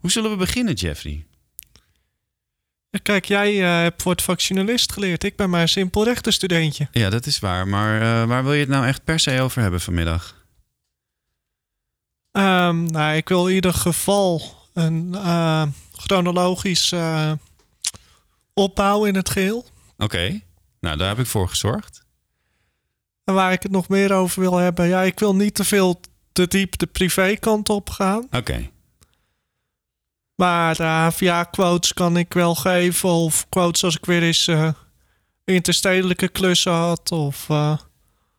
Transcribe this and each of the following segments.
Hoe zullen we beginnen, Jeffrey? Kijk, jij uh, hebt voor het vaccinalist geleerd. Ik ben maar een simpel rechtenstudentje. Ja, dat is waar. Maar uh, waar wil je het nou echt per se over hebben vanmiddag? Um, nou, ik wil in ieder geval een uh, chronologisch opbouw in het geheel. Oké, okay. nou daar heb ik voor gezorgd. En waar ik het nog meer over wil hebben, ja, ik wil niet te veel te diep de privékant op gaan. Oké. Okay. Maar de HVA-quotes kan ik wel geven. Of quotes als ik weer eens uh, interstedelijke klussen had. Of uh,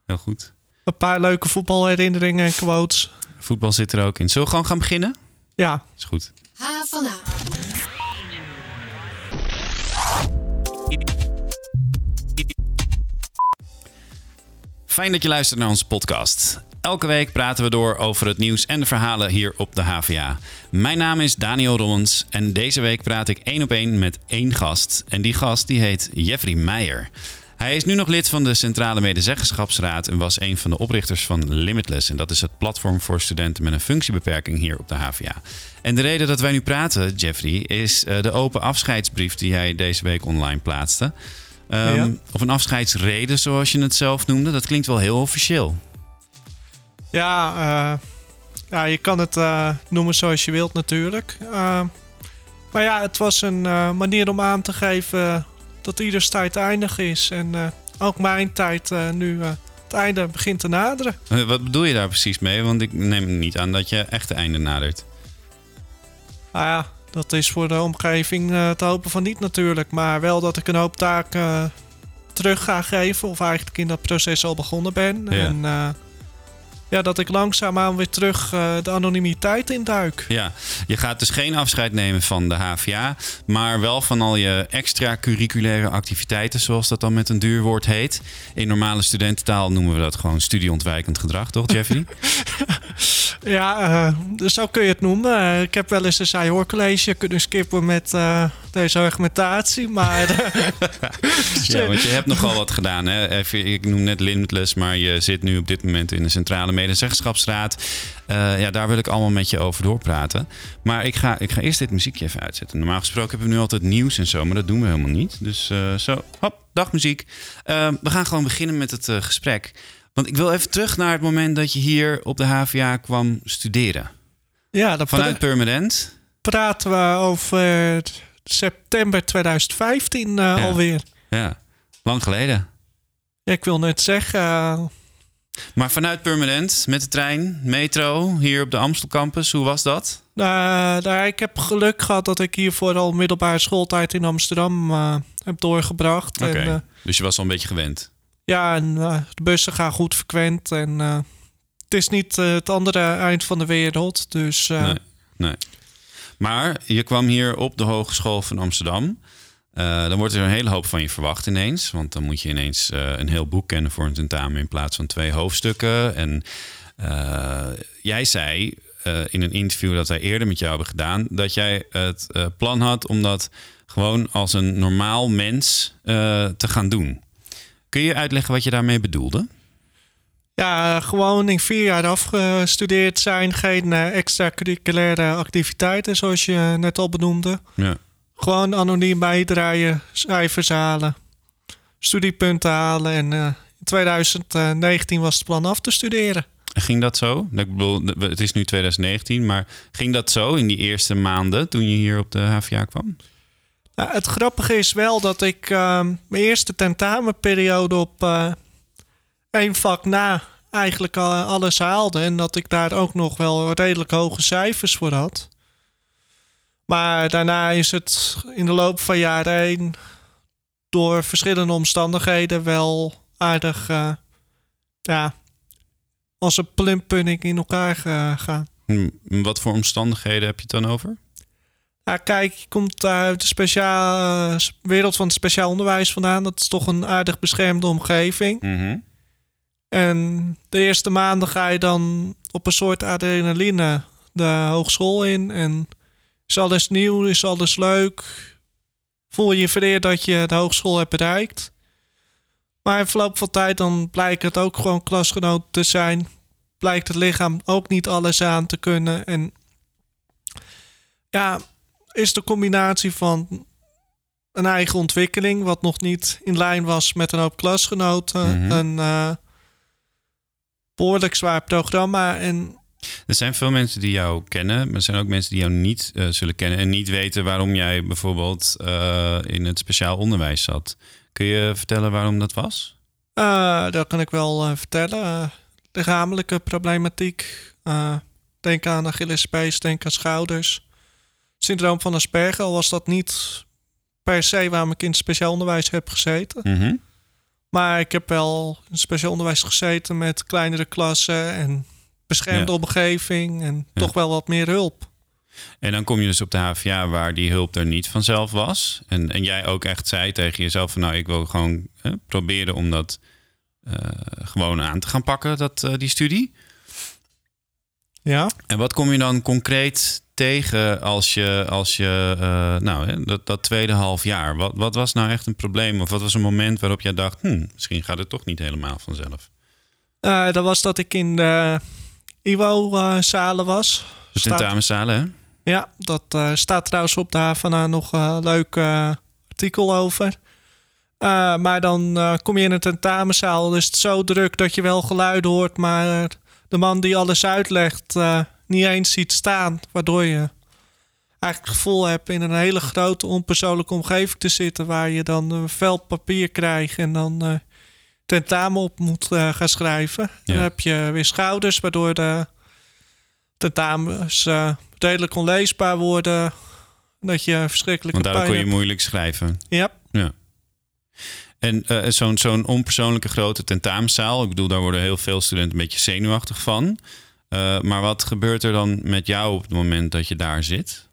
Heel goed. een paar leuke voetbalherinneringen en quotes. Voetbal zit er ook in. Zullen we gewoon gaan beginnen? Ja. Is goed. H van A. Fijn dat je luistert naar onze podcast. Elke week praten we door over het nieuws en de verhalen hier op de HVA. Mijn naam is Daniel Rollens en deze week praat ik één op één met één gast. En die gast die heet Jeffrey Meijer. Hij is nu nog lid van de Centrale Medezeggenschapsraad en was een van de oprichters van Limitless. En dat is het platform voor studenten met een functiebeperking hier op de HVA. En de reden dat wij nu praten, Jeffrey, is eh, de open afscheidsbrief die hij deze week online plaatste. Um, Of een afscheidsreden, zoals je het zelf noemde. Dat klinkt wel heel officieel. Ja, uh, ja je kan het uh, noemen zoals je wilt natuurlijk. Uh, maar ja, het was een manier om aan te geven dat ieders tijd eindig is. En ook mijn tijd nu het einde begint te naderen. Wat bedoel je daar precies mee? Want ik neem niet aan dat je echt het einde nadert. Nou ja, dat is voor de omgeving te hopen van niet natuurlijk. Maar wel dat ik een hoop taken terug ga geven. Of eigenlijk in dat proces al begonnen ben. Ja. En ja, dat ik langzaamaan weer terug uh, de anonimiteit induik. Ja, je gaat dus geen afscheid nemen van de HVA, maar wel van al je extra-curriculaire activiteiten, zoals dat dan met een duur woord heet. In normale studententaal noemen we dat gewoon studieontwijkend gedrag, toch, Jeffrey? ja, uh, dus zo kun je het noemen. Uh, ik heb wel eens een saai college kunnen skippen met deze argumentatie, maar... ja, want je hebt nogal wat gedaan, hè? Even, ik noem net Limitless, maar je zit nu op dit moment in de centrale medezeggenschapsraad. Uh, ja, daar wil ik allemaal met je over doorpraten. Maar ik ga, ik ga eerst dit muziekje even uitzetten. Normaal gesproken hebben we nu altijd nieuws en zo, maar dat doen we helemaal niet. Dus uh, zo, hop, dag muziek. Uh, we gaan gewoon beginnen met het gesprek. Want ik wil even terug naar het moment dat je hier op de HVA kwam studeren. Ja, dat Vanuit Permanent. Praten we over september 2015 ja. alweer. Ja, lang geleden. Ja, ik wil net zeggen maar vanuit Permanent, met de trein, metro, hier op de Amstel campus, hoe was dat? Uh, ik heb geluk gehad dat ik hier vooral middelbare schooltijd in Amsterdam uh, heb doorgebracht. Okay. En, uh, dus je was al een beetje gewend? Ja, en de bussen gaan goed frequent. En het is niet het andere eind van de wereld. Dus, nee, nee. Maar je kwam hier op de Hogeschool van Amsterdam. Uh, dan wordt er een hele hoop van je verwacht ineens. Want dan moet je ineens uh, een heel boek kennen voor een tentamen in plaats van twee hoofdstukken. En uh, jij zei in een interview dat wij eerder met jou hebben gedaan, dat jij het plan had om dat gewoon als een normaal mens te gaan doen. Kun je uitleggen wat je daarmee bedoelde? Ja, gewoon in vier jaar afgestudeerd zijn, geen extracurriculaire activiteiten, zoals je net al benoemde. Ja. Gewoon anoniem bijdraaien, cijfers halen, studiepunten halen. En uh, in 2019 was het plan af te studeren. Ging dat zo? Ik bedoel, het is nu 2019, maar ging dat zo in die eerste maanden toen je hier op de HVA kwam? Nou, het grappige is wel dat ik uh, mijn eerste tentamenperiode op uh, één vak na eigenlijk al alles haalde. En dat ik daar ook nog wel redelijk hoge cijfers voor had. Maar daarna is het in de loop van jaren heen door verschillende omstandigheden wel aardig uh, ja, als een plimpunning in elkaar gegaan. Hmm, wat voor omstandigheden heb je het dan over? Ja, kijk, je komt uit de speciaal, wereld van het speciaal onderwijs vandaan. Dat is toch een aardig beschermde omgeving. Mm -hmm. En de eerste maanden ga je dan op een soort adrenaline de hogeschool in. En is alles nieuw? Is alles leuk? Voel je je vereerd dat je de hogeschool hebt bereikt? Maar in verloop van tijd dan blijkt het ook gewoon klasgenoot te zijn. Blijkt het lichaam ook niet alles aan te kunnen. En ja, is de combinatie van een eigen ontwikkeling, wat nog niet in lijn was met een hoop klasgenoten, Mhm. een eh, behoorlijk zwaar programma en Er zijn veel mensen die jou kennen, maar er zijn ook mensen die jou niet eh, zullen kennen en niet weten waarom jij bijvoorbeeld eh, in het speciaal onderwijs zat. Kun je vertellen waarom dat was? eh, dat kan ik wel vertellen. Lichamelijke problematiek, denk aan Achillespees, denk aan schouders. Syndroom van Asperger, al was dat niet per se waarom ik in het speciaal onderwijs heb gezeten. Mhm. Maar ik heb wel in speciaal onderwijs gezeten met kleinere klassen en beschermde omgeving en toch wel wat meer hulp. En dan kom je dus op de HVA waar die hulp er niet vanzelf was. En, en jij ook echt zei tegen jezelf van nou, ik wil gewoon hè, proberen om dat eh, gewoon aan te gaan pakken, dat, eh, die studie. Ja, En wat kom je dan concreet tegen als je, als je eh, nou, hè, dat, dat tweede half jaar, wat, wat was nou echt een probleem? Of wat was een moment waarop jij dacht, hm, misschien gaat het toch niet helemaal vanzelf? Dat was dat ik in de IWO-zalen was. De tentamenzalen, hè? ja, dat eh, staat trouwens op de HVA nog een leuk eh, artikel over. Eh, maar dan eh, kom je in een tentamenzaal, dus het is zo druk dat je wel geluiden hoort, maar de man die alles uitlegt eh, niet eens ziet staan, waardoor je eigenlijk het gevoel hebt in een hele grote onpersoonlijke omgeving te zitten, waar je dan een veld papier krijgt en dan eh, tentamen op moet eh, gaan schrijven. Ja. Dan heb je weer schouders, waardoor de tentamens eh, redelijk onleesbaar worden. Dat je verschrikkelijk Want daardoor kon je moeilijk schrijven. Ja, En eh, zo'n zo'n onpersoonlijke grote tentamenzaal, ik bedoel, daar worden heel veel studenten een beetje zenuwachtig van. Eh, maar wat gebeurt er dan met jou op het moment dat je daar zit?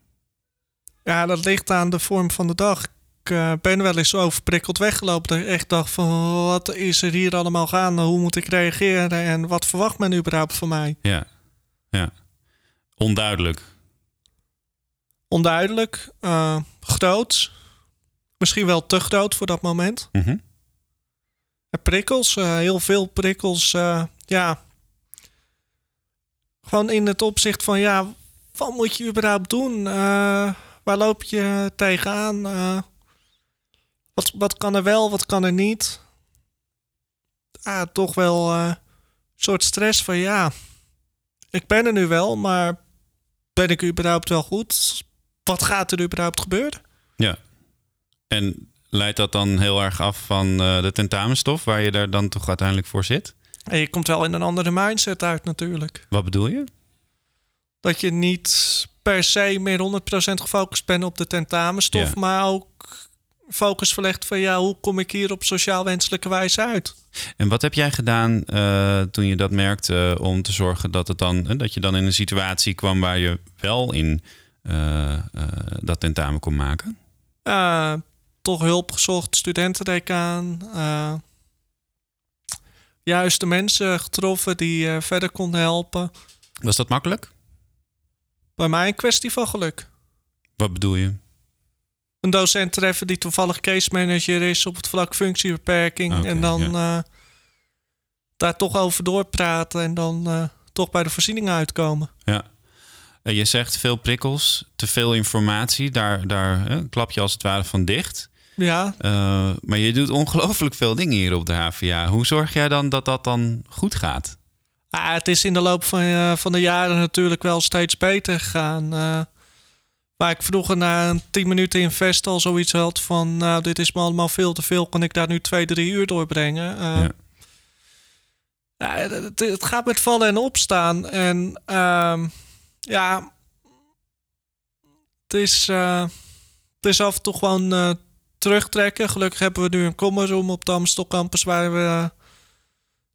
ja, dat ligt aan de vorm van de dag. Ik eh, ben wel eens zo overprikkeld weggelopen. Dat ik echt dacht van, wat is er hier allemaal gaande? Hoe moet ik reageren? En wat verwacht men überhaupt van mij? Ja, ja. Onduidelijk. Onduidelijk, eh, groot. Misschien wel te groot voor dat moment. Mhm. En prikkels, eh, heel veel prikkels. eh, ja. Gewoon in het opzicht van, ja, wat moet je überhaupt doen? Eh, waar loop je tegenaan? Wat, wat kan er wel, wat kan er niet? Ah, toch wel eh, een soort stress van, ja, ik ben er nu wel, maar ben ik überhaupt wel goed? Wat gaat er überhaupt gebeuren? Ja. En leidt dat dan heel erg af van eh, de tentamenstof, waar je daar dan toch uiteindelijk voor zit? En je komt wel in een andere mindset uit natuurlijk. Wat bedoel je? dat je niet per se meer 100% gefocust bent op de tentamenstof, Ja. maar ook focus verlegt van ja, hoe kom ik hier op sociaal wenselijke wijze uit? En wat heb jij gedaan eh, toen je dat merkte om te zorgen dat, het dan, eh, dat je dan in een situatie kwam waar je wel in eh, dat tentamen kon maken? Toch hulp gezocht, studentendecaan, eh juist de mensen getroffen die verder konden helpen. Was dat makkelijk? Bij mij een kwestie van geluk. Wat bedoel je? Een docent treffen die toevallig case manager is op het vlak functiebeperking. En dan eh, daar toch over doorpraten en dan eh, toch bij de voorzieningen uitkomen. Ja. Eh, je zegt veel prikkels, te veel informatie. Daar, daar eh, klap je als het ware van dicht. Ja, maar je doet ongelooflijk veel dingen hier op de HVA. Hoe zorg jij dan dat dat dan goed gaat? Ah, het is in de loop van, van de jaren natuurlijk wel steeds beter gegaan. Waar ik vroeger na een 10 minuten in Vest al zoiets had van... nou, dit is me allemaal veel te veel, kan ik daar nu twee, drie uur doorbrengen? Eh, Ja. het, het gaat met vallen en opstaan. En ehm, ja, het is, eh, het is af en toe gewoon eh, terugtrekken. Gelukkig hebben we nu een common room op de Amstel Campus... waar we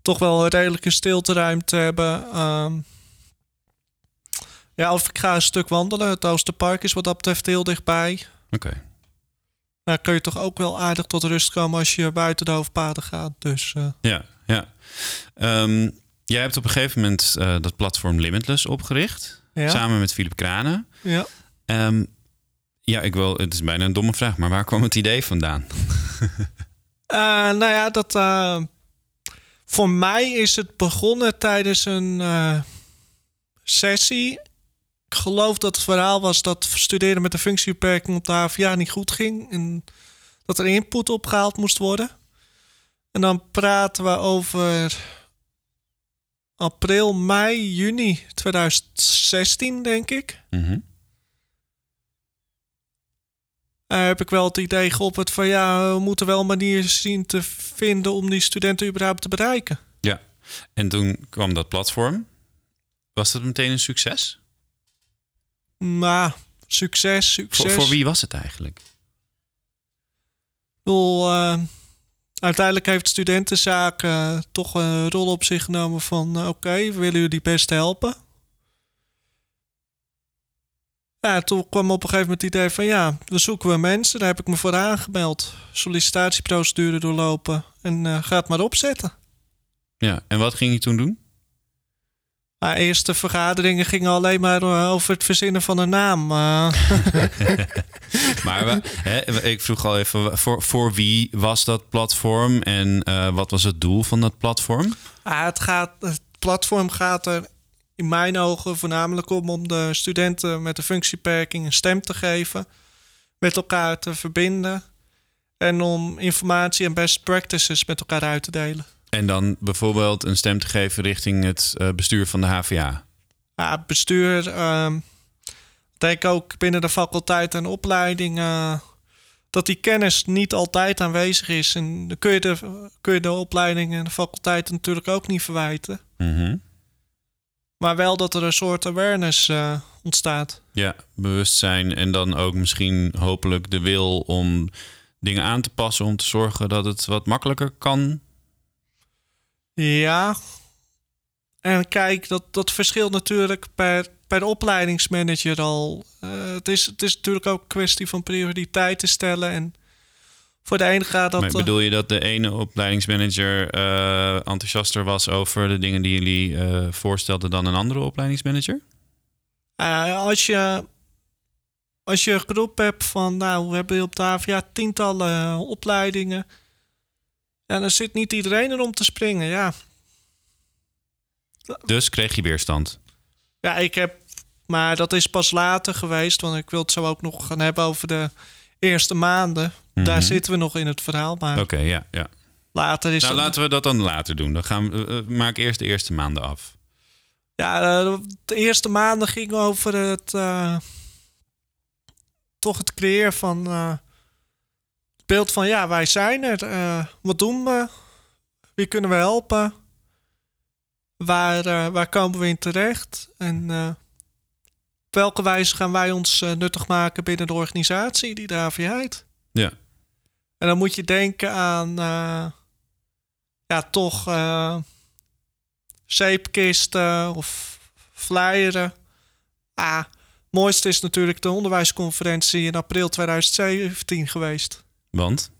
toch wel een redelijke stilteruimte hebben. Ja, of ik ga een stuk wandelen. Het Oosterpark is wat dat betreft heel dichtbij. Oké. Daar kun je toch ook wel aardig tot rust komen als je buiten de hoofdpaden gaat. Dus eh, Ja, ja. Ehm, jij hebt op een gegeven moment eh, dat platform Limitless opgericht. ja. Samen met Philip Kranen. ja. Ehm, ja, ik wil, het is bijna een domme vraag, maar waar kwam het idee vandaan? Eh, nou ja, dat. voor mij is het begonnen tijdens een sessie geloof dat het verhaal was dat studeren met een functiebeperking op de HVA niet goed ging. En dat er input opgehaald moest worden. En dan praten we over april, mei, juni 2016, denk ik. Uh, heb ik wel het idee geopperd van ja, we moeten wel een manier zien te vinden om die studenten überhaupt te bereiken. Ja, en toen kwam dat platform. Was dat meteen een succes? Maar succes, succes. Voor, voor wie was het eigenlijk? Ik bedoel, uh, uiteindelijk heeft studentenzaken uh, toch een rol op zich genomen van... Uh, oké, we willen jullie best helpen. Ja, toen kwam op een gegeven moment het idee van... ja, we zoeken we mensen. Daar heb ik me voor aangemeld. Sollicitatieprocedure doorlopen. En uh, ga het maar opzetten. Ja, en wat ging je toen doen? Maar eerste vergaderingen gingen alleen maar eh, over het verzinnen van een naam. Uh. maar we, hè, ik vroeg al even, voor, voor wie was dat platform en uh, wat was het doel van dat platform? Ah, het, gaat, het platform gaat er in mijn ogen voornamelijk om om de studenten met een functiebeperking een stem te geven, met elkaar te verbinden en om informatie en best practices met elkaar uit te delen. En dan bijvoorbeeld een stem te geven richting het uh, bestuur van de HVA? Ja, bestuur. Uh, denk ook binnen de faculteit en opleiding. Uh, dat die kennis niet altijd aanwezig is. En dan kun je de, kun je de opleiding en de faculteit natuurlijk ook niet verwijten. Mm -hmm. Maar wel dat er een soort awareness uh, ontstaat. Ja, bewustzijn en dan ook misschien hopelijk de wil om dingen aan te passen. Om te zorgen dat het wat makkelijker kan ja. En kijk, dat, dat verschilt natuurlijk per, per opleidingsmanager al. Uh, het, is, het is natuurlijk ook een kwestie van prioriteiten stellen. En voor de ene gaat dat. Maar bedoel je dat de ene opleidingsmanager uh, enthousiaster was over de dingen die jullie uh, voorstelden dan een andere opleidingsmanager? als je. Als je een groep hebt van, nou, we hebben op de AVA tientallen opleidingen. En dan zit niet iedereen erom te springen, ja. Dus kreeg je weerstand? Ja, ik heb... Maar dat is pas later geweest. Want ik wil het zo ook nog gaan hebben over de eerste maanden. Mm -hmm. Daar zitten we nog in het verhaal. Oké, okay, ja, ja. Later is nou, laten we dat dan later doen. Dan gaan we, uh, maak eerst de eerste maanden af. Ja, uh, de eerste maanden ging over het... Uh, toch het creëren van beeld van ja, wij zijn er. Uh, wat doen we? Wie kunnen we helpen? Waar, uh, waar komen we in terecht? En uh, op welke wijze gaan wij ons nuttig maken binnen de organisatie die de AVA heet? Ja. En dan moet je denken aan ja, toch zeepkisten of flyeren. Ah, mooiste is natuurlijk de onderwijsconferentie in april 2017 geweest. Want?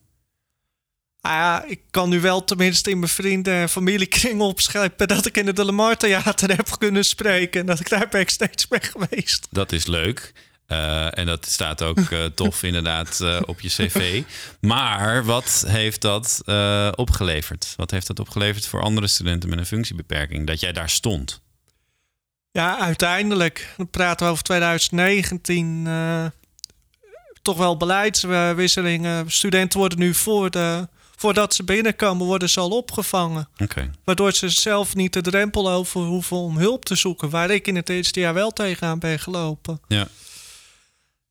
Ah ik kan nu wel tenminste in mijn vrienden- en familiekring opscheppen dat ik in het De Lamar Theater heb kunnen spreken. En dat ik daar backstage ben geweest. Dat is leuk. Uh, en dat staat ook uh, tof inderdaad uh, op je cv. Maar wat heeft dat opgeleverd? Wat heeft dat opgeleverd voor andere studenten met een functiebeperking? Dat jij daar stond? Ja, uiteindelijk. Dan praten we over 2019 toch wel beleidswisselingen. Studenten worden nu voor de, voordat ze binnenkomen, worden ze al opgevangen. Okay. Waardoor ze zelf niet de drempel over hoeven om hulp te zoeken. Waar ik in het eerste jaar wel tegenaan ben gelopen. Ja.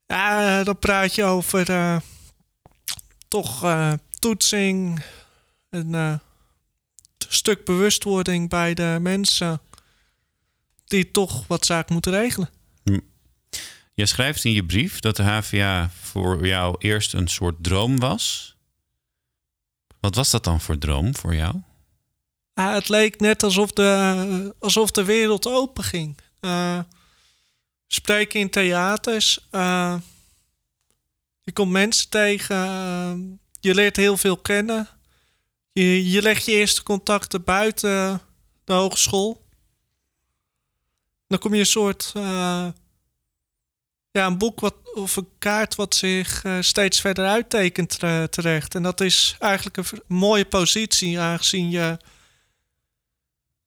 Ja, dan praat je over uh, toch uh, toetsing. Een uh, stuk bewustwording bij de mensen. Die toch wat zaak moeten regelen. Je schrijft in je brief dat de HVA voor jou eerst een soort droom was. Wat was dat dan voor droom voor jou? Ah, het leek net alsof de, alsof de wereld open ging. Uh, spreken in theaters. Uh, je komt mensen tegen. Uh, je leert heel veel kennen. Je, je legt je eerste contacten buiten de hogeschool. Dan kom je een soort ja, een boek of een kaart wat zich uh, steeds verder uittekent uh, terecht. En dat is eigenlijk een mooie positie, aangezien je,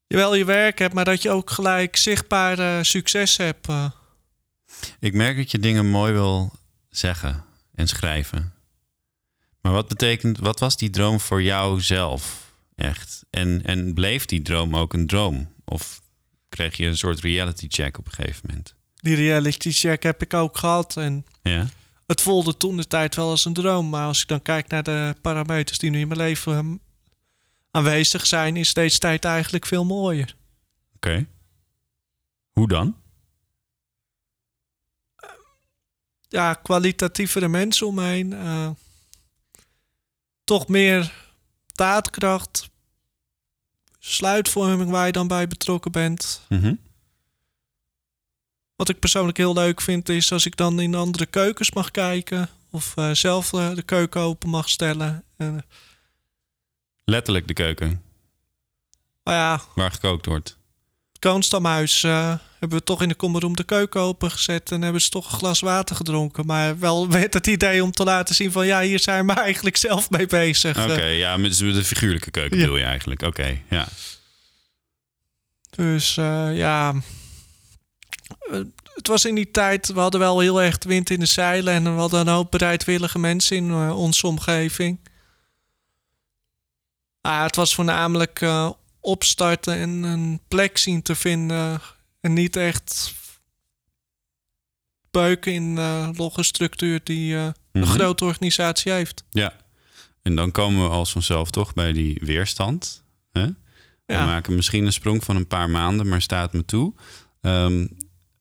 wel je werk hebt, maar dat je ook gelijk zichtbaar succes hebt. Ik merk dat je dingen mooi wil zeggen en schrijven. Maar wat betekent, wat was die droom voor jou zelf echt? En, en bleef die droom ook een droom? Of kreeg je een soort reality check op een gegeven moment? Die reality check heb ik ook gehad. En Ja. het voelde toen de tijd wel als een droom. Maar als ik dan kijk naar de parameters die nu in mijn leven ehm, aanwezig zijn, is deze tijd eigenlijk veel mooier. Oké. Hoe dan? Ja, kwalitatievere mensen om me heen. eh, toch meer daadkracht. Sluitvorming waar je dan bij betrokken bent. Mhm. Wat ik persoonlijk heel leuk vind is als ik dan in andere keukens mag kijken. Of eh, zelf eh, de keuken open mag stellen. En, Letterlijk de keuken, nou ja, waar gekookt wordt. het Koonstamhuis eh, hebben we toch in de kommeroom de keuken opengezet. En hebben ze toch een glas water gedronken. Maar wel met het idee om te laten zien van ja, hier zijn we eigenlijk zelf mee bezig. Oké, Eh, ja, met de figuurlijke keuken Ja. bedoel je eigenlijk. Oké, ja. Dus eh, ja, Eh, het was in die tijd, we hadden wel heel erg wind in de zeilen en we hadden een hoop bereidwillige mensen in eh, onze omgeving. Ah, het was voornamelijk eh, opstarten en een plek zien te vinden en niet echt beuken in de logge structuur die eh, een Mhm. grote organisatie heeft. Ja. En dan komen we als vanzelf toch bij die weerstand. Hè? We maken misschien een sprong van een paar maanden, maar staat me toe. Ehm,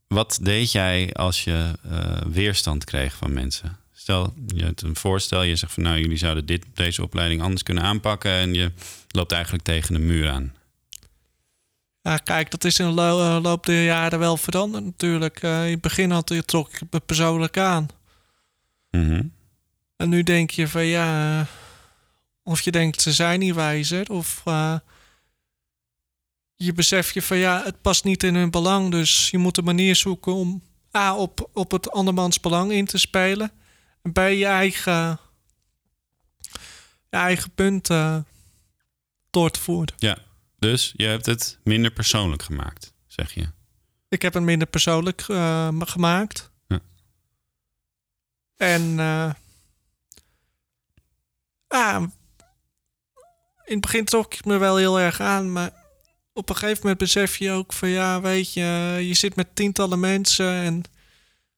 wat deed jij als je eh, weerstand kreeg van mensen? Stel, je hebt een voorstel, je zegt van nou, jullie zouden dit, deze opleiding anders kunnen aanpakken en je loopt eigenlijk tegen de muur aan. Ja, kijk, dat is in de lo- eh, loop der jaren wel veranderd natuurlijk. Eh, in het begin had, trok ik het me persoonlijk aan. Mhm. En nu denk je van ja, of je denkt ze zijn niet wijzer, of je beseft je van ja, het past niet in hun belang. Dus je moet een manier zoeken om A, op, op het andermans belang in te spelen. En B, je eigen, je eigen punt eh, door te voeren. Ja, dus je hebt het minder persoonlijk gemaakt, zeg je. Ik heb het minder persoonlijk eh, gemaakt. Ja. En eh, ah, in het begin trok ik me wel heel erg aan, maar op een gegeven moment besef je ook van ja, weet je, je zit met tientallen mensen en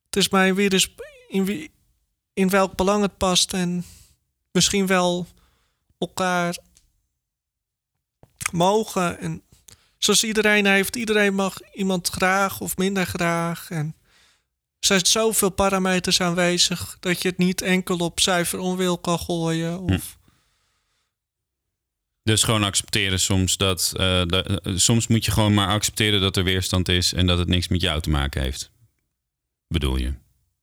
het is maar weer dus in, wie, in welk belang het past en misschien wel elkaar mogen en zoals iedereen heeft, iedereen mag iemand graag of minder graag. En er zijn zoveel parameters aanwezig dat je het niet enkel op zuiver onwil kan gooien. Of, Dus gewoon accepteren soms dat. eh, de- eh, soms moet je gewoon maar accepteren dat er weerstand is en dat het niks met jou te maken heeft. Bedoel je?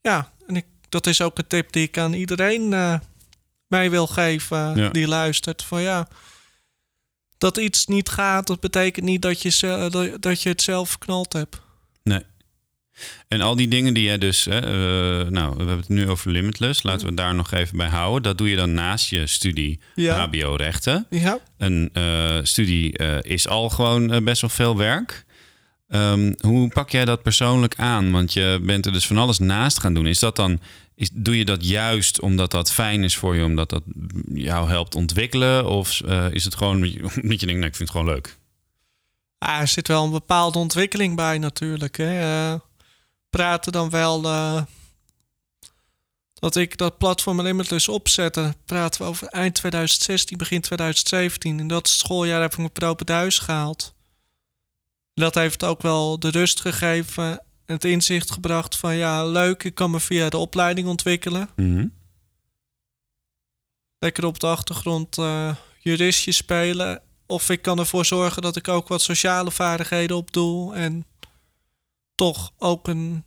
Ja, en ik, dat is ook een tip die ik aan iedereen eh mee wil geven Ja. die luistert. Van ja, dat iets niet gaat, dat betekent niet dat je, dat je het zelf verknald hebt. Nee. En al die dingen die jij dus. Hè, eh, nou, we hebben het nu over Limitless. Laten we het daar nog even bij houden. Dat doe je dan naast je studie Ja. HBO-rechten. Ja, Een eh, studie eh, is al gewoon best wel veel werk. Ehm, hoe pak jij dat persoonlijk aan? Want je bent er dus van alles naast gaan doen. Is dat dan, is, doe je dat juist omdat dat fijn is voor je, omdat dat jou helpt ontwikkelen? Of is het gewoon omdat je, omdat je denkt, nee, ik vind het gewoon leuk? Ah, er zit wel een bepaalde ontwikkeling bij natuurlijk. Hè. Praten dan wel eh, dat ik dat platform Limitless opzette. Praten we over eind 2016, begin 2017. In dat schooljaar heb ik me per open thuis gehaald. Dat heeft ook wel de rust gegeven en het inzicht gebracht van ja, leuk, ik kan me via de opleiding ontwikkelen. Mhm. Lekker op de achtergrond eh juristje spelen. Of ik kan ervoor zorgen dat ik ook wat sociale vaardigheden opdoe. En toch ook een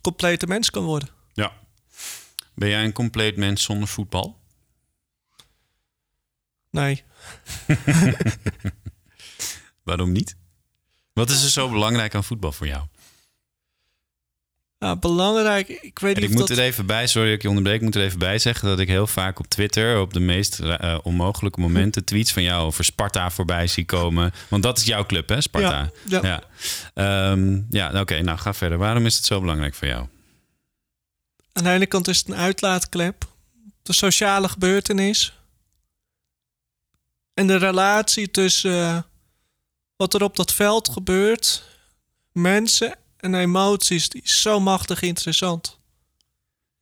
complete mens kan worden. Ja. Ben jij een compleet mens zonder voetbal? Nee. Waarom niet? Wat is er zo belangrijk aan voetbal voor jou? Belangrijk, ik weet En niet ik moet dat... er even bij, sorry dat ik je onderbreek, ik moet er even bij zeggen dat ik heel vaak op Twitter op de meest eh, onmogelijke momenten tweets van jou over Sparta voorbij zie komen. Want dat is jouw club, hè, Sparta? Ja, ja. Ja, Ehm, ja oké, nou ga verder. Waarom is het zo belangrijk voor jou? Aan de ene kant is het een uitlaatklep. De sociale gebeurtenis. En de relatie tussen eh, wat er op dat veld gebeurt, mensen en emoties, die is zo machtig interessant.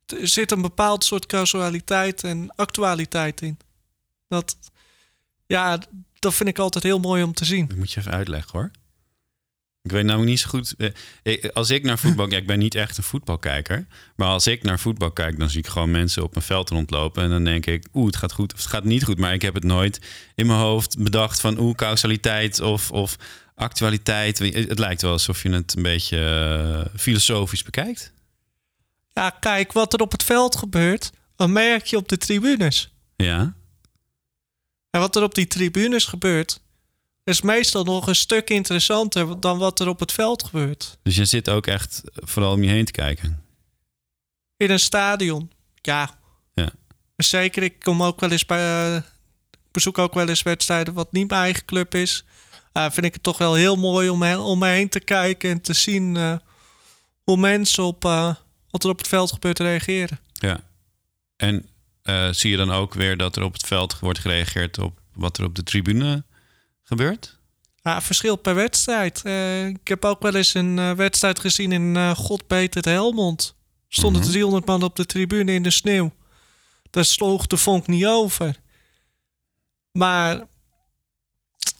Er zit een bepaald soort causaliteit en actualiteit in. Dat, ja, dat vind ik altijd heel mooi om te zien. Dat moet je even uitleggen hoor. Ik weet namelijk niet zo goed. eh, Als ik naar voetbal kijk, ik ben niet echt een voetbalkijker. Maar als ik naar voetbal kijk, dan zie ik gewoon mensen op een veld rondlopen. En dan denk ik, oeh, het gaat goed of het gaat niet goed. Maar ik heb het nooit in mijn hoofd bedacht van oeh, causaliteit of, of actualiteit. Het lijkt wel alsof je het een beetje eh, filosofisch bekijkt. Ja, kijk, wat er op het veld gebeurt, dan merk je op de tribunes. Ja, En wat er op die tribunes gebeurt, is meestal nog een stuk interessanter dan wat er op het veld gebeurt. dus je zit ook echt vooral om je heen te kijken. In een stadion, ja. Ja. Zeker, ik kom ook wel eens bij. ik bezoek ook wel eens wedstrijden wat niet mijn eigen club is. Eh, vind ik het toch wel heel mooi om, he- om me heen te kijken en te zien eh, hoe mensen op eh, wat er op het veld gebeurt reageren. Ja. En zie je dan ook weer dat er op het veld wordt gereageerd op wat er op de tribune gebeurt? Ja, verschilt per wedstrijd. Ik heb ook wel eens een wedstrijd gezien in eh God beter het Helmond. Stonden Mhm. 300 man op de tribune in de sneeuw. Daar sloeg de vonk niet over. Maar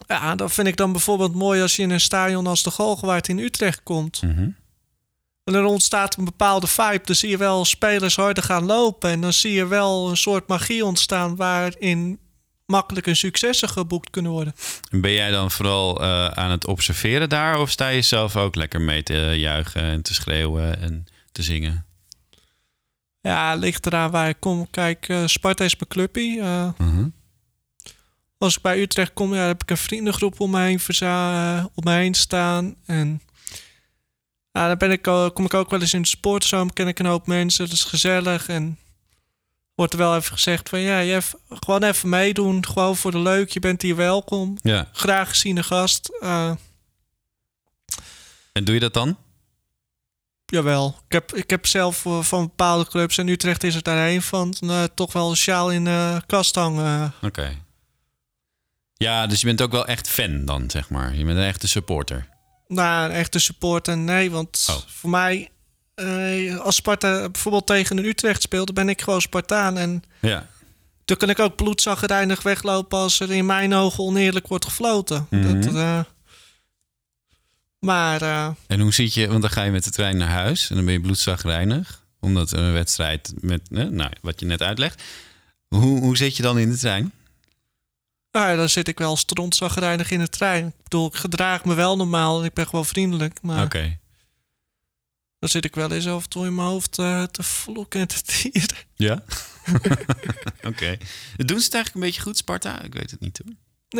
ja, dat vind ik dan bijvoorbeeld mooi als je in een stadion als de Galgenwaard in Utrecht komt. Mhm. En er ontstaat een bepaalde vibe. Dan zie je wel spelers harder gaan lopen. En dan zie je wel een soort magie ontstaan waarin makkelijk een successen geboekt kunnen worden. En Ben jij dan vooral eh, aan het observeren daar? Of sta je zelf ook lekker mee te juichen en te schreeuwen en te zingen? Ja, ligt eraan waar ik kom. Kijk, eh, Sparta is mijn clubpie. Eh, Mhm. Als ik bij Utrecht kom, ja, heb ik een vriendengroep om me heen, verza- eh, om me heen staan. En ja, dan ben ik, kom ik ook wel eens in de sportzoom, ken ik een hoop mensen. Dat is gezellig. En wordt er wel even gezegd van, ja, je gewoon even meedoen. Gewoon voor de leuk, je bent hier welkom. Ja. Graag geziene gast. Eh, En doe je dat dan? jawel, ik heb, ik heb zelf eh, van bepaalde clubs, en Utrecht is er daar een van, toch wel een sjaal in de kast hangen. Oké. Ja, dus je bent ook wel echt fan dan, zeg maar. Je bent een echte supporter. Nou, een echte supporter, nee. Want Oh. voor mij, eh, als Sparta bijvoorbeeld tegen een Utrecht speelt, dan ben ik gewoon Spartaan. En Ja. dan kan ik ook bloedzaggerijnig weglopen als er in mijn ogen oneerlijk wordt gefloten. Mhm. dat, eh, maar eh, En hoe zit je, want dan ga je met de trein naar huis en dan ben je bloedzagrijnig. Omdat een wedstrijd met, nou, wat je net uitlegt. Hoe, hoe zit je dan in de trein? Nou ja, dan zit ik wel strontzaggerijnig in de trein. Ik bedoel, ik gedraag me wel normaal en ik ben gewoon vriendelijk. Maar Oké. dan zit ik wel eens af en toe in mijn hoofd eh, te vloeken en te tieren. Ja? Oké. Doen ze het eigenlijk een beetje goed, Sparta? Ik weet het niet hoor.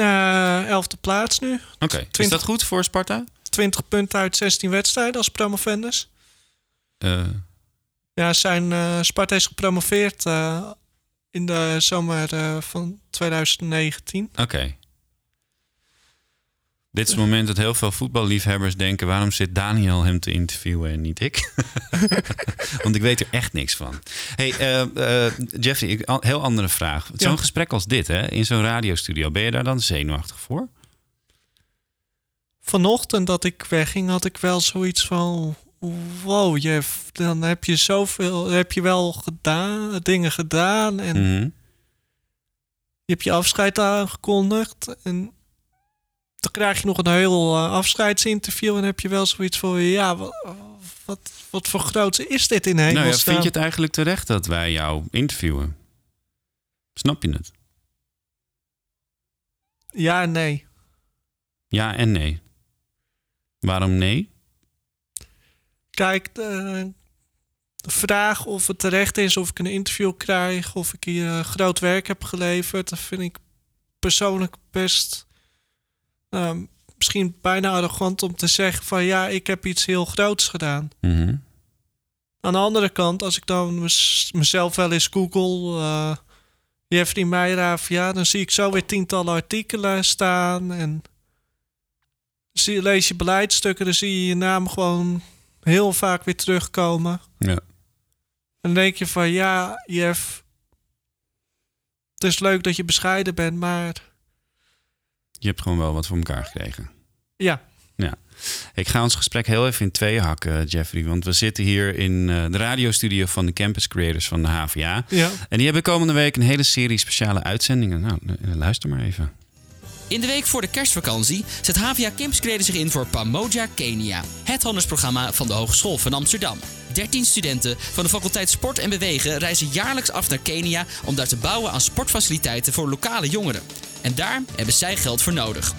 Eh, elfde plaats nu. Oké. Is 20 dat goed voor Sparta? 20 punten uit 16 wedstrijden als promovendus. Eh, Ja, zijn Sparta is gepromoveerd in de zomer eh, van 2019. Oké. Dit is het moment dat heel veel voetballiefhebbers denken... waarom zit Daniel hem te interviewen en niet ik? Want ik weet er echt niks van. hey, eh, eh, Jeffrey, ik, al- heel andere vraag. Zo'n Ja. gesprek als dit, hè, in zo'n radiostudio... ben je daar dan zenuwachtig voor? Vanochtend dat ik wegging, had ik wel zoiets van: wow, Jeff, dan heb je zoveel, heb je wel gedaan, dingen gedaan en Mhm. je hebt je afscheid aangekondigd en dan krijg je nog een heel eh, afscheidsinterview en heb je wel zoiets van: ja, wat, wat, wat voor groots is dit in Nou ja, hemelsnaam? vind je het eigenlijk terecht dat wij jou interviewen? Snap je het? Ja en nee. Ja en nee. Waarom nee? Kijk, de, de vraag of het terecht is of ik een interview krijg, of ik hier eh, groot werk heb geleverd, dat vind ik persoonlijk best ehm, misschien bijna arrogant om te zeggen van ja, ik heb iets heel groots gedaan. Mhm. Aan de andere kant, als ik dan mez- mezelf wel eens google... eh Jeffrey Meijer ja, dan zie ik zo weer tientallen artikelen staan. En zie, lees je beleidstukken, dan zie je je naam gewoon heel vaak weer terugkomen. Ja. En dan denk je van, ja, Jeff... Het is leuk dat je bescheiden bent, maar Je hebt gewoon wel wat voor elkaar gekregen. ja... Ik ga ons gesprek heel even in tweeën hakken, Jeffrey. Want we zitten hier in eh, de radiostudio van de Campus Creators van de HVA. ja. En die hebben komende week een hele serie speciale uitzendingen. Nou, eh, luister maar even. In de week voor de kerstvakantie zet Campus Creators zich in voor Pamoja Kenia. Het handelsprogramma van de Hogeschool van Amsterdam. 13 studenten van de faculteit Sport en Bewegen reizen jaarlijks af naar Kenia om daar te bouwen aan sportfaciliteiten voor lokale jongeren. En daar hebben zij geld voor nodig.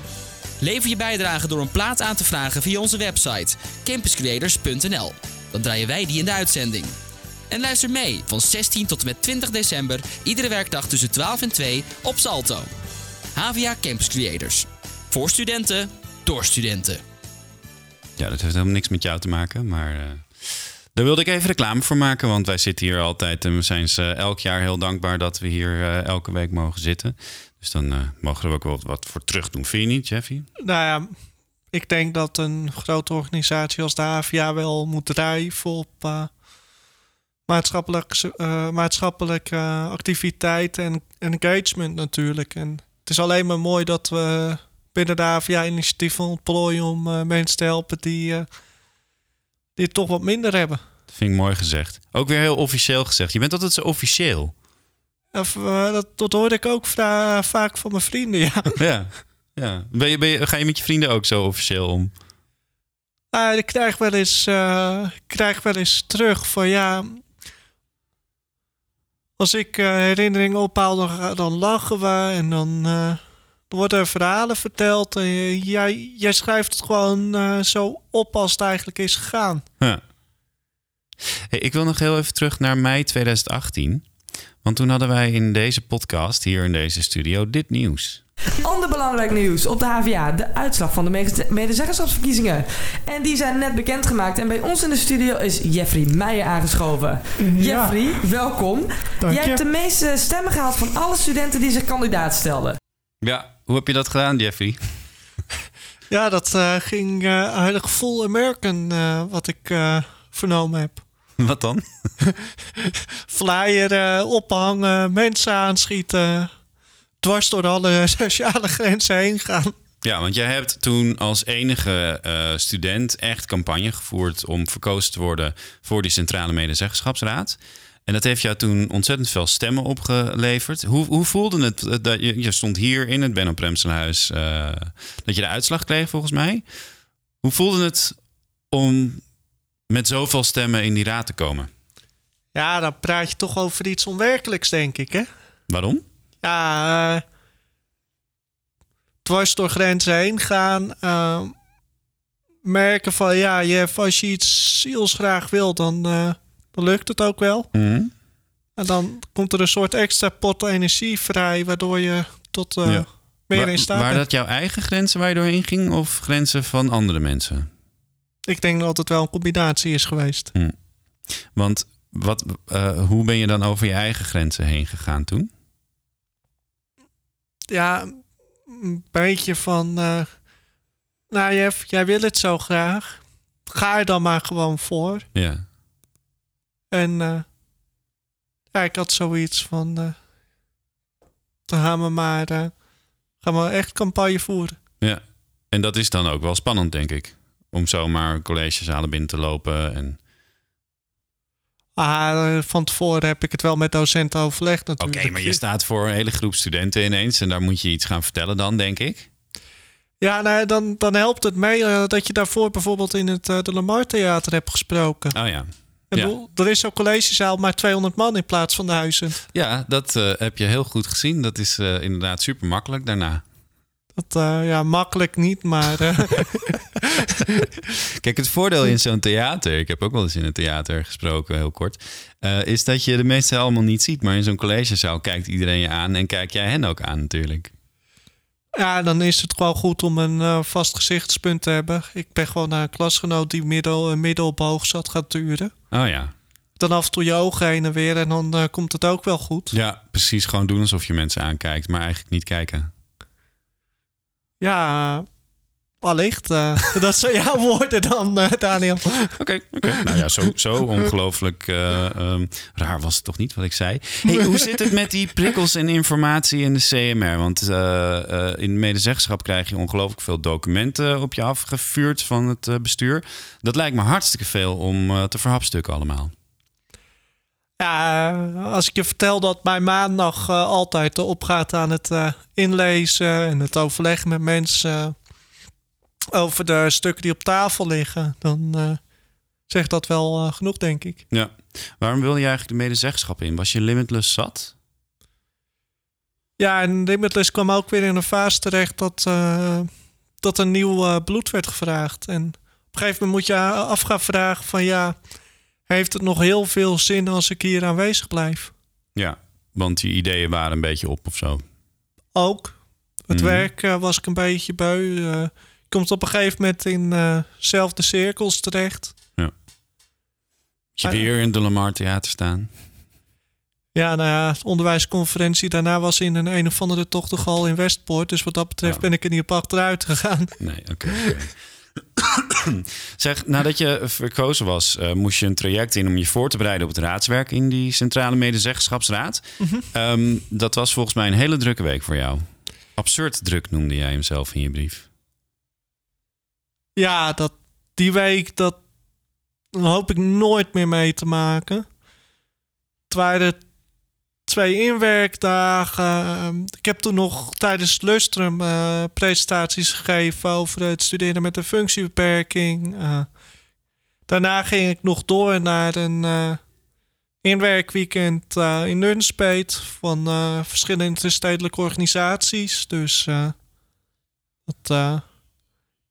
Lever je bijdrage door een plaat aan te vragen via onze website campuscreators.nl. Dan draaien wij die in de uitzending. En luister mee van 16 tot en met 20 december, iedere werkdag tussen 12 en 2 op Salto. HVA Campus Creators. Voor studenten, door studenten. Ja, dat heeft helemaal niks met jou te maken, maar... eh, daar wilde ik even reclame voor maken, want wij zitten hier altijd... en we zijn ze elk jaar heel dankbaar dat we hier eh, elke week mogen zitten. Dus dan eh, mogen we ook wel wat voor terug doen. Vind je niet, Jeffy? Nou ja, ik denk dat een grote organisatie als de HVA wel moet drijven op eh, maatschappelijk, eh, maatschappelijke activiteit en, en engagement natuurlijk. En het is alleen maar mooi dat we binnen de HVA initiatieven ontplooien om eh, mensen te helpen die, eh, die het toch wat minder hebben. Dat vind ik mooi gezegd. Ook weer heel officieel gezegd. Je bent altijd zo officieel. Of, eh, dat, dat hoorde ik ook vra- vaak van mijn vrienden, ja. Ja. ja. Ben je, ben je, ga je met je vrienden ook zo officieel om? Nou, ik krijg wel eens, ik krijg wel eens terug van ja. Als ik eh, herinneringen ophaal, dan, dan lachen we en dan, dan worden er verhalen verteld. En jij, jij schrijft het gewoon eh, zo op als het eigenlijk is gegaan. Hey, ik wil nog heel even terug naar mei 2018. Want toen hadden wij in deze podcast, hier in deze studio, dit nieuws. Ander belangrijk nieuws op de HVA. De uitslag van de mede- medezeggenschapsverkiezingen. En die zijn net bekendgemaakt. En bij ons in de studio is Jeffrey Meijer aangeschoven. Jeffrey, welkom. Dank Jij je. hebt de meeste stemmen gehaald van alle studenten die zich kandidaat stelden. Ja, hoe heb je dat gedaan, Jeffrey? Ja, dat eh, ging eh heilig full American, eh, wat ik eh, vernomen heb. Wat dan? Flyer ophangen, mensen aanschieten. Dwars door alle sociale grenzen heen gaan. Ja, want jij hebt toen als enige eh, student echt campagne gevoerd om verkozen te worden voor die Centrale Medezeggenschapsraad. En dat heeft jou toen ontzettend veel stemmen opgeleverd. Hoe, hoe voelde het? eh, Dat je, je stond hier in het Benno Premselhuis, eh, dat je de uitslag kreeg volgens mij. Hoe voelde het om met zoveel stemmen in die raad te komen? Ja, dan praat je toch over iets onwerkelijks, denk ik, hè? Waarom? Ja, eh, dwars door grenzen heen gaan. eh, merken van, ja, Jeff, als je iets zielsgraag wil, dan, eh, dan lukt het ook wel. Mhm. En dan komt er een soort extra pot energie vrij, waardoor je tot Ja. meer in staat Waren dat jouw eigen grenzen waar je doorheen ging of grenzen van andere mensen? Ik denk dat het wel een combinatie is geweest. Want wat, hoe ben je dan over je eigen grenzen heen gegaan toen? Ja, een beetje van... eh, nou, Jeff, jij wil het zo graag. Ga er dan maar gewoon voor. Ja. En eh, ja, ik had zoiets van... eh dan gaan we maar... gaan we echt campagne voeren. ja. En dat is dan ook wel spannend, denk ik. Om zomaar collegezalen binnen te lopen. En... Ah, van tevoren heb ik het wel met docenten overlegd Oké, natuurlijk. maar je staat voor een hele groep studenten ineens. En daar moet je iets gaan vertellen dan, denk ik. Ja, nou, dan, dan helpt het mee eh, dat je daarvoor bijvoorbeeld in het eh, de Lamar Theater hebt gesproken. Oh ja. Ik Ja. bedoel, Er is zo'n collegezaal maar 200 man in plaats van duizend. Ja, dat eh, heb je heel goed gezien. Dat is inderdaad super makkelijk daarna. Dat, eh, ja, makkelijk niet, maar... eh, Kijk, het voordeel in zo'n theater, ik heb ook wel eens in een theater gesproken, heel kort, eh, is dat je de meesten allemaal niet ziet. Maar in zo'n collegezaal kijkt iedereen je aan en kijk jij hen ook aan natuurlijk. ja, dan is het gewoon goed om een vast gezichtspunt te hebben. Ik ben gewoon naar een klasgenoot die middel, uh, middelboog zat gaat duren. Oh ja. dan af en toe je ogen heen en weer en dan komt het ook wel goed. Ja, precies. Gewoon doen alsof je mensen aankijkt, maar eigenlijk niet kijken. Ja, allicht. eh, dat zijn jouw woorden dan, eh, Daniel. Oké. Nou ja, zo, zo ongelooflijk eh, ehm, raar was het toch niet wat ik zei. Hey, hoe zit het met die prikkels en informatie in de CMR? Want eh, eh, in medezeggenschap krijg je ongelooflijk veel documenten op je afgevuurd van het bestuur. Dat lijkt me hartstikke veel om te verhapstukken allemaal. Ja, als ik je vertel dat mijn maandag eh, altijd opgaat aan het eh, inlezen en het overleggen met mensen eh, over de stukken die op tafel liggen, dan zegt dat wel genoeg, denk ik. Ja. Waarom wil je eigenlijk de medezeggenschap in? Was je limitless zat? Ja, en Limitless kwam ook weer in een fase terecht dat, dat er nieuw bloed werd gevraagd. En op een gegeven moment moet je af gaan vragen van ja, heeft het nog heel veel zin als ik hier aanwezig blijf? Ja, want die ideeën waren een beetje op of zo. Ook. Het Mhm. werk eh, was ik een beetje beu. eh, je komt op een gegeven moment in eh, zelfde cirkels terecht. Moet je Ah, weer in de Lamar Theater staan? Ja, nou ja, de onderwijsconferentie daarna was in een een of andere tochtengal in Westpoort. Dus wat dat betreft Ja. ben ik er niet op achteruit gegaan. Nee, oké. oké. zeg, nadat je verkozen was, eh, moest je een traject in om je voor te bereiden op het raadswerk in die Centrale Medezeggenschapsraad. Ehm, dat was volgens mij een hele drukke week voor jou. Absurd druk noemde jij hem zelf in je brief. Ja, dat, die week, dat hoop ik nooit meer mee te maken. Het waren twee inwerkdagen. Ehm, Ik heb toen nog tijdens Lustrum eh, presentaties gegeven over het studeren met een functiebeperking. Eh, daarna ging ik nog door naar een eh, inwerkweekend in Nunspeet van verschillende interstedelijke organisaties. Dus dat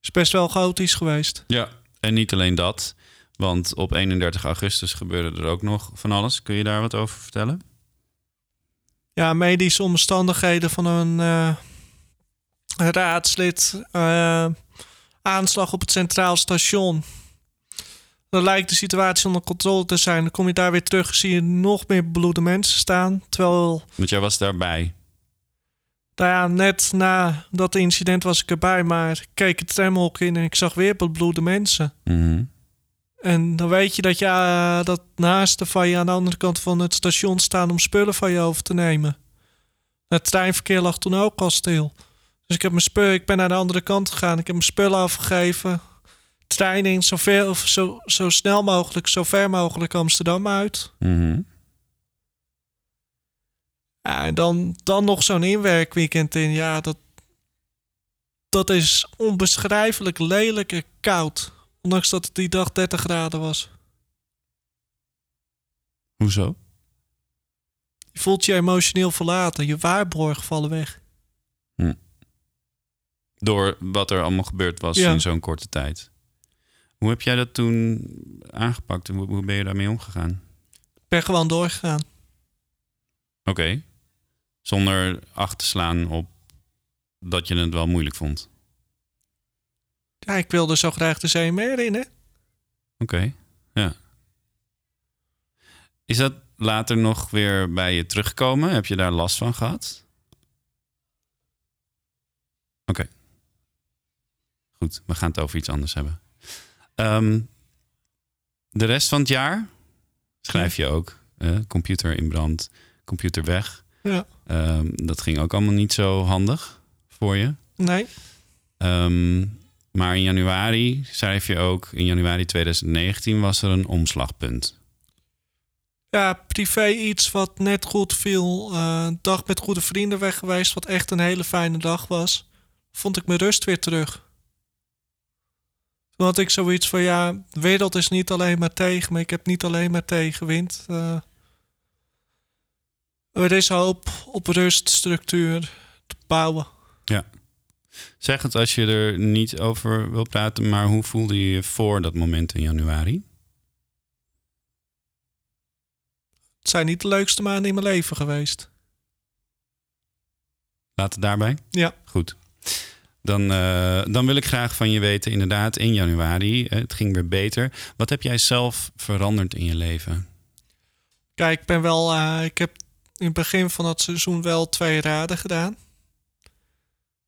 is best wel chaotisch geweest. Ja. En niet alleen dat, want op 31 augustus gebeurde er ook nog van alles. Kun je daar wat over vertellen? Ja, medische omstandigheden van een eh, raadslid. eh, aanslag op het Centraal Station. Dan lijkt de situatie onder controle te zijn. Dan kom je daar weer terug, zie je nog meer bebloede mensen staan. Terwijl, Want jij was daarbij. nou ja, net na dat incident was ik erbij, maar ik keek het tramhok in en ik zag weer bebloede mensen. Mhm. En dan weet je dat eh, dat naasten van je aan de andere kant van het station staan om spullen van je over te nemen. Het treinverkeer lag toen ook al stil. Dus ik, heb mijn spullen, ik ben naar de andere kant gegaan. Ik heb mijn spullen afgegeven. Trein in, zo, ver, of zo, zo snel mogelijk, zo ver mogelijk Amsterdam uit. Mhm. Ja, en dan, dan nog zo'n inwerkweekend in. Ja, dat, dat is onbeschrijfelijk lelijk en koud. Ondanks dat het die dag 30 graden was. Hoezo? Je voelt je emotioneel verlaten. Je waarborg vallen weg. Door wat er allemaal gebeurd was Ja. in zo'n korte tijd. Hoe heb jij dat toen aangepakt? Hoe, hoe ben je daarmee omgegaan? Ik ben gewoon doorgegaan. Oké. Zonder acht te slaan op dat je het wel moeilijk vond. Ja, ik wilde zo graag de CMR in, hè? Oké, ja. Is dat later nog weer bij je teruggekomen? Heb je daar last van gehad? Oké. Goed, we gaan het over iets anders hebben. Ehm, de rest van het jaar schrijf je ook. eh, computer in brand, computer weg. Ja. Ehm, dat ging ook allemaal niet zo handig voor je. Nee. Ehm, maar in januari schrijf je ook, in januari 2019 was er een omslagpunt. Ja, privé iets wat net goed viel. Eh, een dag met goede vrienden weg geweest, wat echt een hele fijne dag was. Vond ik mijn rust weer terug. Toen had ik zoiets van, ja, de wereld is niet alleen maar tegen me. Ik heb niet alleen maar tegenwind. Eh, er is hoop op rust, structuur te bouwen. Zeg het als je er niet over wil praten, maar hoe voelde je je voor dat moment in januari? Het zijn niet de leukste maanden in mijn leven geweest. Laat het daarbij. Ja. Goed. Dan, eh, dan wil ik graag van je weten, inderdaad, in januari, het ging weer beter. Wat heb jij zelf veranderd in je leven? Kijk, ik ben wel. eh, ik heb in het begin van het seizoen wel twee raden gedaan.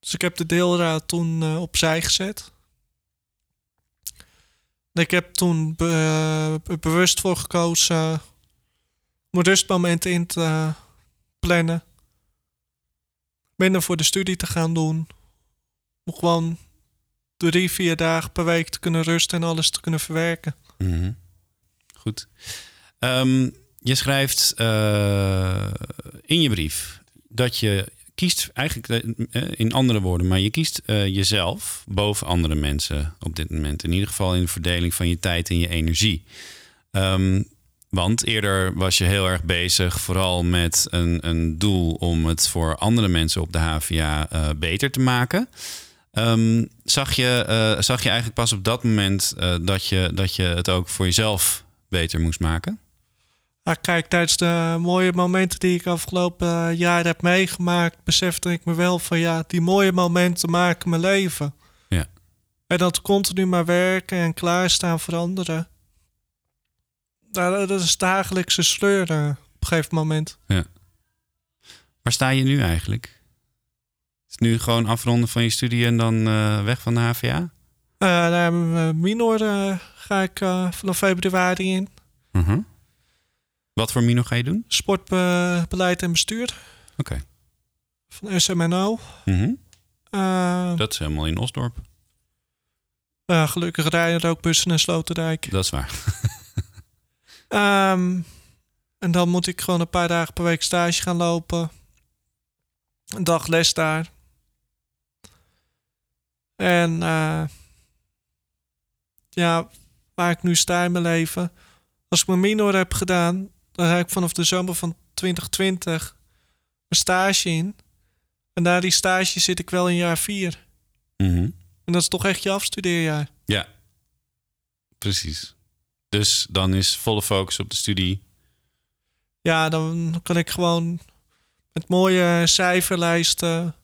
Dus ik heb de deelraad toen eh, opzij gezet. Ik heb toen be- bewust voor gekozen eh, om rustmomenten in te eh, plannen. Minder voor de studie te gaan doen. Om gewoon drie, vier dagen per week te kunnen rusten en alles te kunnen verwerken. Mhm. Goed. Ehm, je schrijft eh, in je brief dat je kiest, eigenlijk eh, in andere woorden, maar je kiest eh, jezelf boven andere mensen op dit moment. In ieder geval in de verdeling van je tijd en je energie. Ehm, want eerder was je heel erg bezig, vooral met een, een doel om het voor andere mensen op de HVA eh, beter te maken. Ehm, zag, je, eh, zag je eigenlijk pas op dat moment eh, dat, je, dat je het ook voor jezelf beter moest maken? Ah, kijk, tijdens de mooie momenten die ik afgelopen eh, jaar heb meegemaakt, besefte ik me wel van ja, die mooie momenten maken mijn leven. Ja. En dat continu maar werken en klaarstaan voor anderen. Nou, dat is dagelijkse sleur eh, op een gegeven moment. Waar sta je nu eigenlijk? Is het nu gewoon afronden van je studie en dan eh, weg van de HVA? Eh naar minor eh, ga ik vanaf februari in. Mhm. Wat voor mino ga je doen? Sportbeleid en bestuur Oké. van SMNO. Mhm. Eh, Dat is helemaal in Osdorp. eh, gelukkig rijden er ook bussen naar Sloterdijk. Dat is waar. Ehm, en dan moet ik gewoon een paar dagen per week stage gaan lopen. Een dag les daar. En eh, ja, waar ik nu sta in mijn leven. Als ik mijn minor heb gedaan, dan ga ik vanaf de zomer van 2020 mijn stage in. En na die stage zit ik wel in jaar vier. Mhm. En dat is toch echt je afstudeerjaar. Ja, precies. Dus dan is volle focus op de studie. Ja, dan kan ik gewoon met mooie cijferlijsten.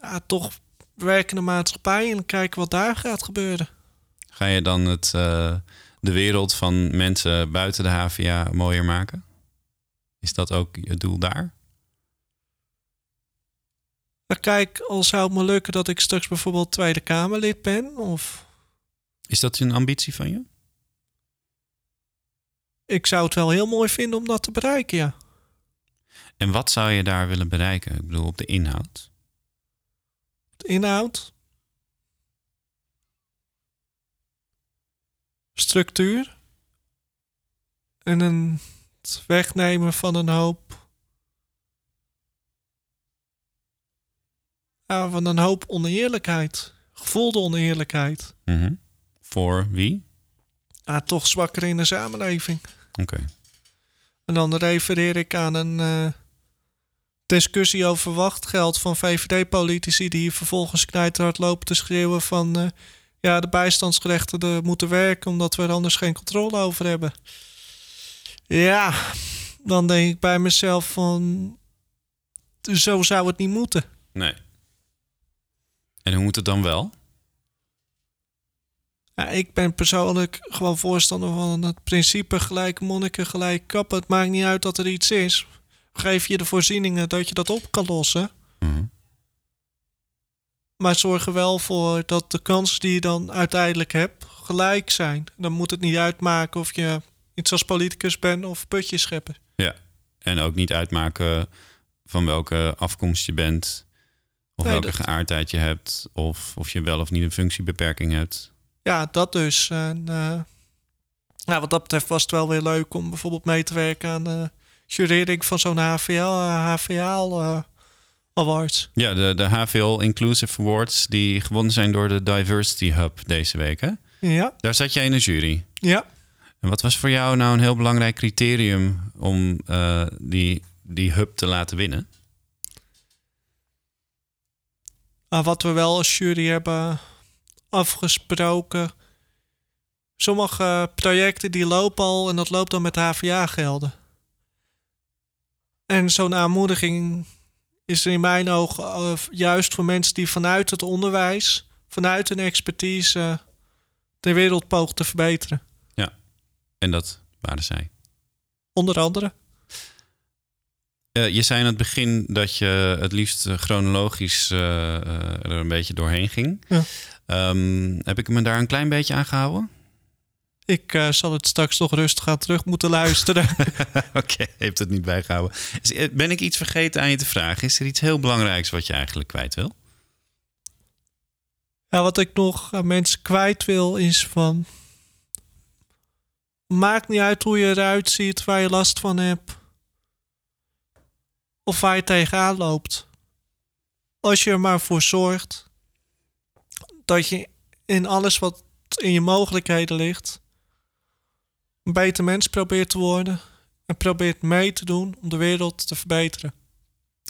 Ja, toch werken in de maatschappij en kijken wat daar gaat gebeuren. Ga je dan het, eh, de wereld van mensen buiten de HVA mooier maken? Is dat ook je doel daar? Maar kijk, al zou het me lukken dat ik straks bijvoorbeeld Tweede Kamerlid ben, of Is dat een ambitie van je? ik zou het wel heel mooi vinden om dat te bereiken, ja. En wat zou je daar willen bereiken? Ik bedoel, op de inhoud. De inhoud, structuur en een, het wegnemen van een hoop. Ja, van een hoop oneerlijkheid. Gevoelde oneerlijkheid. Mhm. Voor wie? Ja, toch zwakker in de samenleving. Oké. En dan refereer ik aan een eh, discussie over wachtgeld van VVD-politici... die vervolgens knijterhard lopen te schreeuwen van... eh, ja, de bijstandsgerechtigden moeten werken... omdat we er anders geen controle over hebben. Ja, dan denk ik bij mezelf van... zo zou het niet moeten. Nee. En hoe moet het dan wel? Ja, ik ben persoonlijk gewoon voorstander van het principe gelijk monniken, gelijk kappen. Het maakt niet uit dat er iets is. Geef je de voorzieningen dat je dat op kan lossen. Mhm. Maar zorg er wel voor dat de kansen die je dan uiteindelijk hebt gelijk zijn. Dan moet het niet uitmaken of je iets als politicus bent of putjes scheppen. Ja. En ook niet uitmaken van welke afkomst je bent. Of Nee, welke dat- geaardheid je hebt. Of of je wel of niet een functiebeperking hebt. Ja, dat dus. En, eh, ja, wat dat betreft was het wel weer leuk om bijvoorbeeld mee te werken aan de jurering van zo'n HVL, eh, HVL eh, Awards. Ja, de, de HVL Inclusive Awards die gewonnen zijn door de Diversity Hub deze week. Hè? Ja, Daar zat jij in de jury. ja. En wat was voor jou nou een heel belangrijk criterium om eh, die, die hub te laten winnen? Maar wat we wel als jury hebben afgesproken. Sommige projecten die lopen al en dat loopt dan met HVA-gelden. En zo'n aanmoediging is er in mijn ogen eh, juist voor mensen die vanuit het onderwijs, vanuit hun expertise, de wereld pogen te verbeteren. En dat waren zij. Onder andere. Uh, je zei aan het begin dat je het liefst chronologisch uh, er een beetje doorheen ging. Ja. Um, heb ik me daar een klein beetje aan gehouden? Ik uh, zal het straks nog rustig aan terug moeten luisteren. Oké, okay, heeft het niet bijgehouden. Ben ik iets vergeten aan je te vragen? Is er iets heel belangrijks wat je eigenlijk kwijt wil? Ja, wat ik nog aan mensen kwijt wil is van... Maakt niet uit hoe je eruit ziet, waar je last van hebt. Of waar je tegenaan loopt. Als je er maar voor zorgt dat je in alles wat in je mogelijkheden ligt... een beter mens probeert te worden... en probeert mee te doen om de wereld te verbeteren.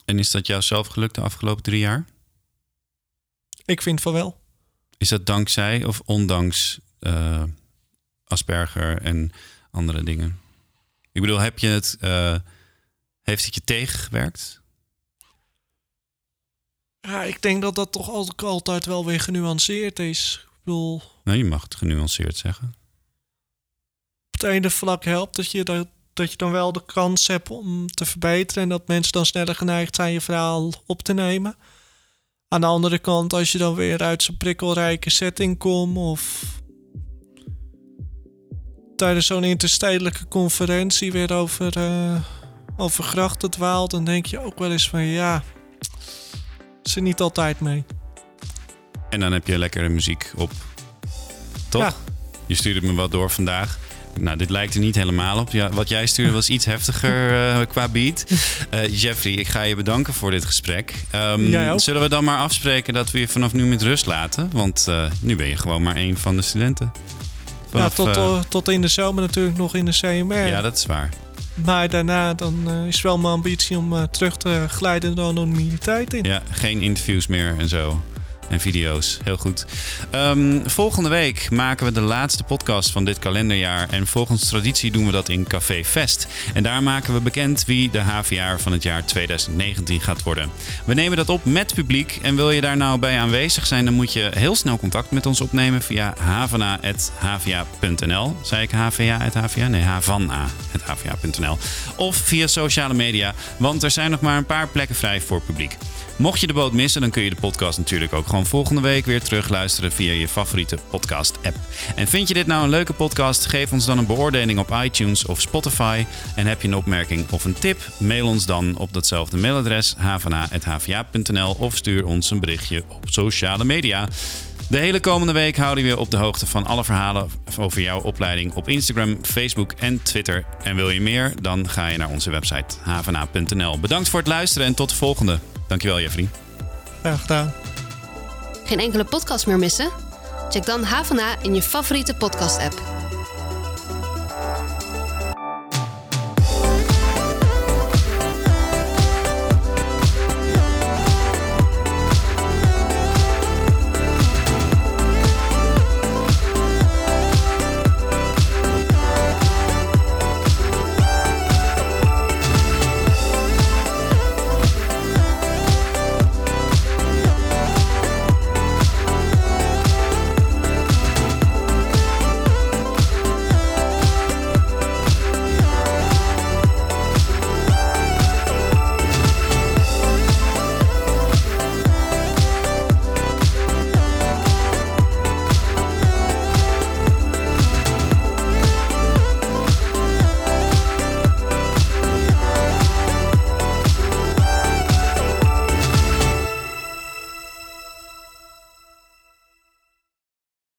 En is dat jou zelf gelukt de afgelopen drie jaar? Ik vind van wel. Is dat dankzij of ondanks uh, Asperger en andere dingen? Ik bedoel, heb je het, uh, heeft het je tegengewerkt? Ja, ik denk dat dat toch altijd, altijd wel weer genuanceerd is. Ik bedoel... Nou, je mag het genuanceerd zeggen. Op het ene vlak helpt dat je, dat, dat je dan wel de kans hebt om te verbeteren... en dat mensen dan sneller geneigd zijn je verhaal op te nemen... Aan de andere kant, als je dan weer uit zo'n prikkelrijke setting komt of tijdens zo'n interstedelijke conferentie weer over, uh, over grachten dwaalt, dan denk je ook wel eens van ja, ze niet altijd mee. En dan heb je lekkere muziek op. Toch? Ja. Je stuurde me wat door vandaag. Nou, dit lijkt er niet helemaal op. Ja, wat jij stuurde was iets heftiger uh, qua beat. Uh, Jeffrey, ik ga je bedanken voor dit gesprek. Um, zullen we dan maar afspreken dat we je vanaf nu met rust laten? Want uh, nu ben je gewoon maar een van de studenten. Vanaf, ja, tot, tot in de zomer natuurlijk nog in de CMR. Ja, dat is waar. Maar daarna dan, is wel mijn ambitie om terug te glijden de anonimiteit in. Ja, geen interviews meer en zo en video's. Heel goed. Um, volgende week maken we de laatste podcast van dit kalenderjaar. En volgens traditie doen we dat in Café Fest. En daar maken we bekend wie de HVA van het jaar 2019 gaat worden. We nemen dat op met publiek. En wil je daar nou bij aanwezig zijn, dan moet je heel snel contact met ons opnemen via havana.hva.nl. Zei ik hva.hva? Nee, havana.hva.nl. Of via sociale media, want er zijn nog maar een paar plekken vrij voor publiek. Mocht je de boot missen, dan kun je de podcast natuurlijk ook gewoon volgende week weer terugluisteren via je favoriete podcast-app. En vind je dit nou een leuke podcast? Geef ons dan een beoordeling op iTunes of Spotify. En heb je een opmerking of een tip? Mail ons dan op datzelfde mailadres havana.hva.nl of stuur ons een berichtje op sociale media. De hele komende week houden we je op de hoogte van alle verhalen over jouw opleiding op Instagram, Facebook en Twitter. En wil je meer? Dan ga je naar onze website havana.nl. Bedankt voor het luisteren en tot de volgende. Dankjewel, Jeffrey. Graag gedaan. Geen enkele podcast meer missen? Check dan HVA in je favoriete podcast-app.